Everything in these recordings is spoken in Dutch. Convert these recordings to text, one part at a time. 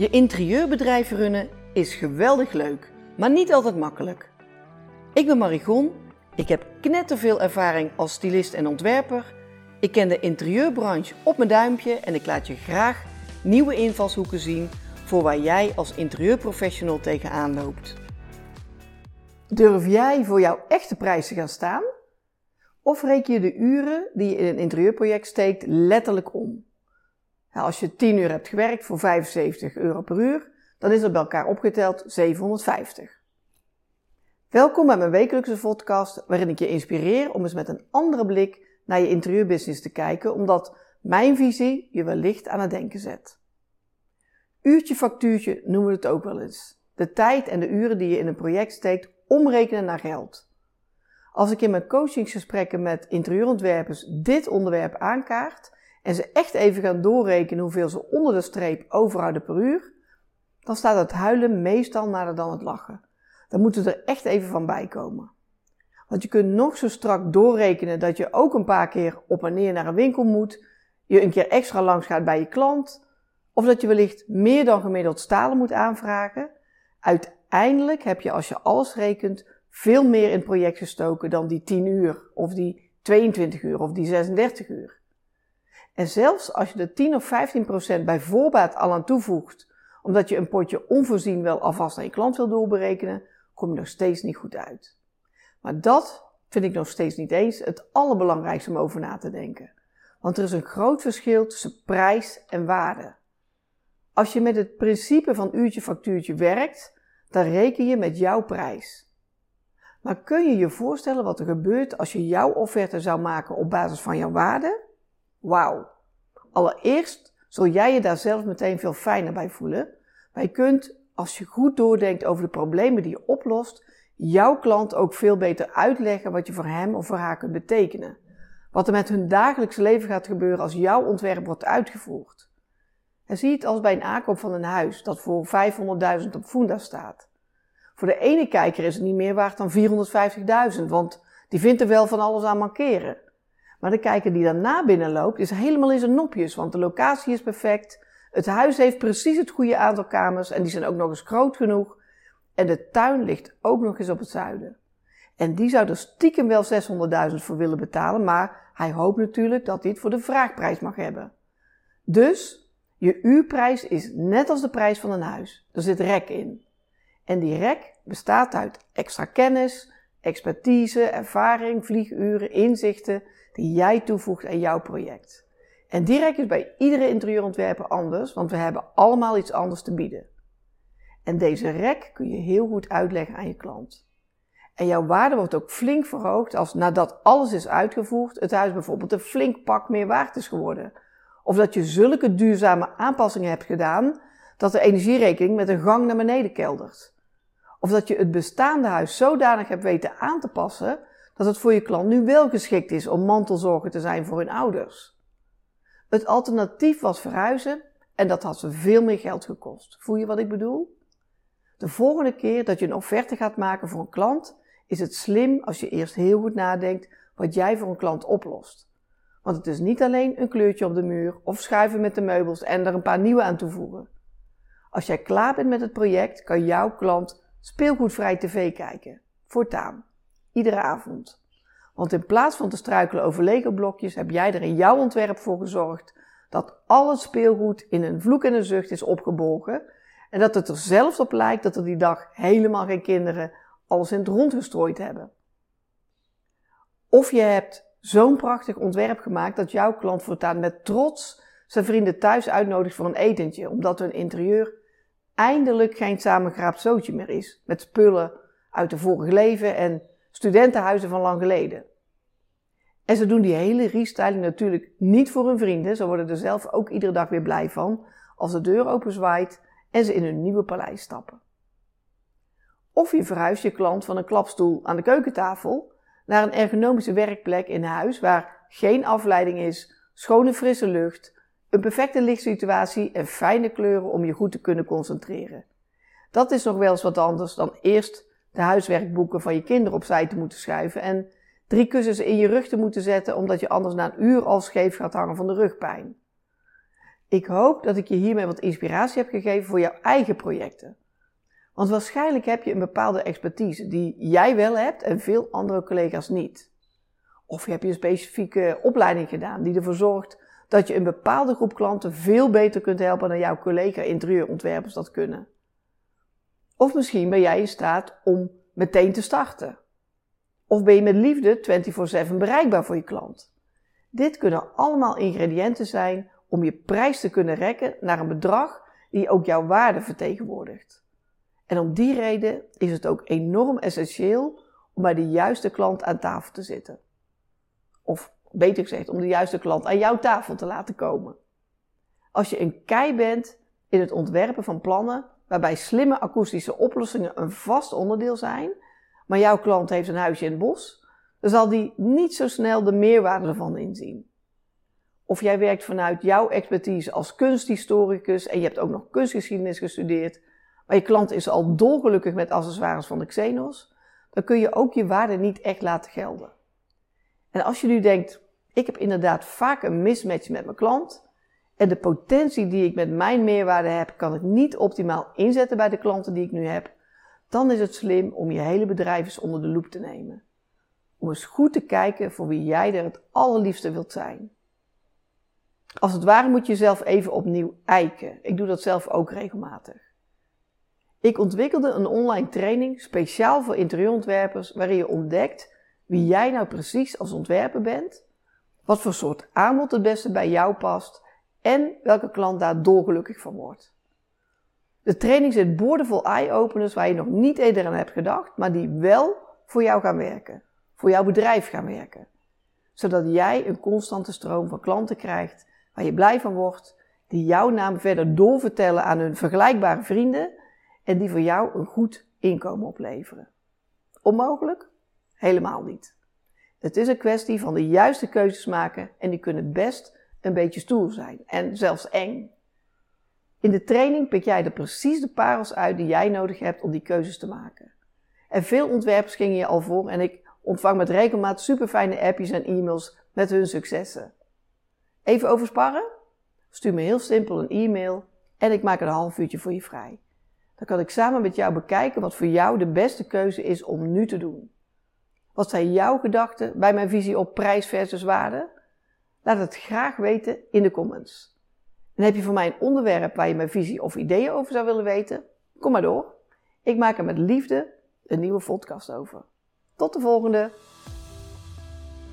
Je interieurbedrijf runnen is geweldig leuk, maar niet altijd makkelijk. Ik ben Marigon, ik heb knetterveel ervaring als stylist en ontwerper. Ik ken de interieurbranche op mijn duimpje en ik laat je graag nieuwe invalshoeken zien voor waar jij als interieurprofessional tegenaan loopt. Durf jij voor jouw echte prijs te gaan staan? Of reken je de uren die je in een interieurproject steekt letterlijk om? Als je 10 uur hebt gewerkt voor 75 euro per uur, dan is dat bij elkaar opgeteld 750. Welkom bij mijn wekelijkse podcast, waarin ik je inspireer om eens met een andere blik naar je interieurbusiness te kijken, omdat mijn visie je wellicht aan het denken zet. Uurtje factuurtje noemen we het ook wel eens. De tijd en de uren die je in een project steekt, omrekenen naar geld. Als ik in mijn coachingsgesprekken met interieurontwerpers dit onderwerp aankaart, en ze echt even gaan doorrekenen hoeveel ze onder de streep overhouden per uur, dan staat het huilen meestal nader dan het lachen. Dan moeten er echt even van bij komen. Want je kunt nog zo strak doorrekenen dat je ook een paar keer op en neer naar een winkel moet, je een keer extra langs gaat bij je klant, of dat je wellicht meer dan gemiddeld stalen moet aanvragen. Uiteindelijk heb je als je alles rekent veel meer in het project gestoken dan die 10 uur, of die 22 uur, of die 36 uur. En zelfs als je er 10 of 15 procent bij voorbaat al aan toevoegt, omdat je een potje onvoorzien wel alvast aan je klant wil doorberekenen, kom je nog steeds niet goed uit. Maar dat vind ik nog steeds niet eens het allerbelangrijkste om over na te denken. Want er is een groot verschil tussen prijs en waarde. Als je met het principe van uurtje factuurtje werkt, dan reken je met jouw prijs. Maar kun je je voorstellen wat er gebeurt als je jouw offerte zou maken op basis van jouw waarde? Wauw. Allereerst zul jij je daar zelf meteen veel fijner bij voelen. Maar je kunt, als je goed doordenkt over de problemen die je oplost, jouw klant ook veel beter uitleggen wat je voor hem of voor haar kunt betekenen. Wat er met hun dagelijkse leven gaat gebeuren als jouw ontwerp wordt uitgevoerd. En zie het als bij een aankoop van een huis dat voor 500.000 op Funda staat. Voor de ene kijker is het niet meer waard dan 450.000, want die vindt er wel van alles aan mankeren. Maar de kijker die daarna binnenloopt is helemaal in zijn nopjes, want de locatie is perfect. Het huis heeft precies het goede aantal kamers en die zijn ook nog eens groot genoeg. En de tuin ligt ook nog eens op het zuiden. En die zou er stiekem wel 600.000 voor willen betalen, maar hij hoopt natuurlijk dat hij het voor de vraagprijs mag hebben. Dus je uurprijs is net als de prijs van een huis. Er zit rek in. En die rek bestaat uit extra kennis, expertise, ervaring, vlieguren, inzichten die jij toevoegt aan jouw project. En direct is bij iedere interieurontwerper anders, want we hebben allemaal iets anders te bieden. En deze rek kun je heel goed uitleggen aan je klant. En jouw waarde wordt ook flink verhoogd als nadat alles is uitgevoerd, het huis bijvoorbeeld een flink pak meer waard is geworden. Of dat je zulke duurzame aanpassingen hebt gedaan dat de energierekening met een gang naar beneden keldert. Of dat je het bestaande huis zodanig hebt weten aan te passen dat het voor je klant nu wel geschikt is om mantelzorger te zijn voor hun ouders. Het alternatief was verhuizen en dat had ze veel meer geld gekost. Voel je wat ik bedoel? De volgende keer dat je een offerte gaat maken voor een klant, is het slim als je eerst heel goed nadenkt wat jij voor een klant oplost. Want het is niet alleen een kleurtje op de muur of schuiven met de meubels en er een paar nieuwe aan toevoegen. Als jij klaar bent met het project, kan jouw klant speelgoedvrij tv kijken. Voortaan iedere avond. Want in plaats van te struikelen over Lego-blokjes heb jij er in jouw ontwerp voor gezorgd dat al het speelgoed in een vloek en een zucht is opgebogen en dat het er zelfs op lijkt dat er die dag helemaal geen kinderen alles in het rond gestrooid hebben. Of je hebt zo'n prachtig ontwerp gemaakt dat jouw klant voortaan met trots zijn vrienden thuis uitnodigt voor een etentje, omdat hun interieur eindelijk geen samengeraapt zootje meer is met spullen uit de vorige leven en studentenhuizen van lang geleden. En ze doen die hele restyling natuurlijk niet voor hun vrienden. Ze worden er zelf ook iedere dag weer blij van als de deur openzwaait en ze in hun nieuwe paleis stappen. Of je verhuist je klant van een klapstoel aan de keukentafel naar een ergonomische werkplek in huis waar geen afleiding is, schone frisse lucht, een perfecte lichtsituatie en fijne kleuren om je goed te kunnen concentreren. Dat is nog wel eens wat anders dan eerst de huiswerkboeken van je kinderen opzij te moeten schuiven en drie kussens in je rug te moeten zetten omdat je anders na een uur al scheef gaat hangen van de rugpijn. Ik hoop dat ik je hiermee wat inspiratie heb gegeven voor jouw eigen projecten. Want waarschijnlijk heb je een bepaalde expertise die jij wel hebt en veel andere collega's niet. Of je hebt je een specifieke opleiding gedaan die ervoor zorgt dat je een bepaalde groep klanten veel beter kunt helpen dan jouw collega interieurontwerpers dat kunnen. Of misschien ben jij in staat om meteen te starten. Of ben je met liefde 24/7 bereikbaar voor je klant. Dit kunnen allemaal ingrediënten zijn om je prijs te kunnen rekken naar een bedrag die ook jouw waarde vertegenwoordigt. En om die reden is het ook enorm essentieel om bij de juiste klant aan tafel te zitten. Of beter gezegd, om de juiste klant aan jouw tafel te laten komen. Als je een kei bent in het ontwerpen van plannen waarbij slimme akoestische oplossingen een vast onderdeel zijn, maar jouw klant heeft een huisje in het bos, dan zal die niet zo snel de meerwaarde ervan inzien. Of jij werkt vanuit jouw expertise als kunsthistoricus en je hebt ook nog kunstgeschiedenis gestudeerd, maar je klant is al dolgelukkig met accessoires van de Xenos, dan kun je ook je waarde niet echt laten gelden. En als je nu denkt, ik heb inderdaad vaak een mismatch met mijn klant en de potentie die ik met mijn meerwaarde heb, kan ik niet optimaal inzetten bij de klanten die ik nu heb, dan is het slim om je hele bedrijf eens onder de loep te nemen. Om eens goed te kijken voor wie jij er het allerliefste wilt zijn. Als het ware moet je jezelf even opnieuw eiken. Ik doe dat zelf ook regelmatig. Ik ontwikkelde een online training speciaal voor interieurontwerpers waarin je ontdekt wie jij nou precies als ontwerper bent, wat voor soort aanbod het beste bij jou past en welke klant daar dolgelukkig van wordt. De training zit boordevol eye-openers waar je nog niet eerder aan hebt gedacht, maar die wel voor jou gaan werken, voor jouw bedrijf gaan werken. Zodat jij een constante stroom van klanten krijgt waar je blij van wordt, die jouw naam verder doorvertellen aan hun vergelijkbare vrienden en die voor jou een goed inkomen opleveren. Onmogelijk? Helemaal niet. Het is een kwestie van de juiste keuzes maken en die kunnen best een beetje stoer zijn en zelfs eng. In de training pik jij er precies de parels uit die jij nodig hebt om die keuzes te maken. En veel ontwerpers gingen je al voor en ik ontvang met regelmaat super fijne appjes en e-mails met hun successen. Even over sparren? Stuur me heel simpel een e-mail en ik maak een half uurtje voor je vrij. Dan kan ik samen met jou bekijken wat voor jou de beste keuze is om nu te doen. Wat zijn jouw gedachten bij mijn visie op prijs versus waarde? Laat het graag weten in de comments. En heb je voor mij een onderwerp waar je mijn visie of ideeën over zou willen weten? Kom maar door. Ik maak er met liefde een nieuwe podcast over. Tot de volgende.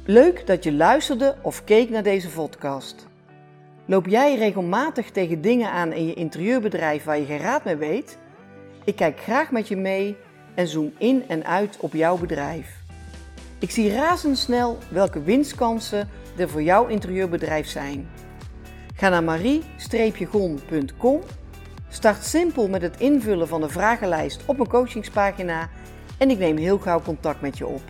Leuk dat je luisterde of keek naar deze podcast. Loop jij regelmatig tegen dingen aan in je interieurbedrijf waar je geen raad mee weet? Ik kijk graag met je mee en zoom in en uit op jouw bedrijf. Ik zie razendsnel welke winstkansen er voor jouw interieurbedrijf zijn. Ga naar marie-gon.com, start simpel met het invullen van de vragenlijst op een coachingspagina en ik neem heel gauw contact met je op.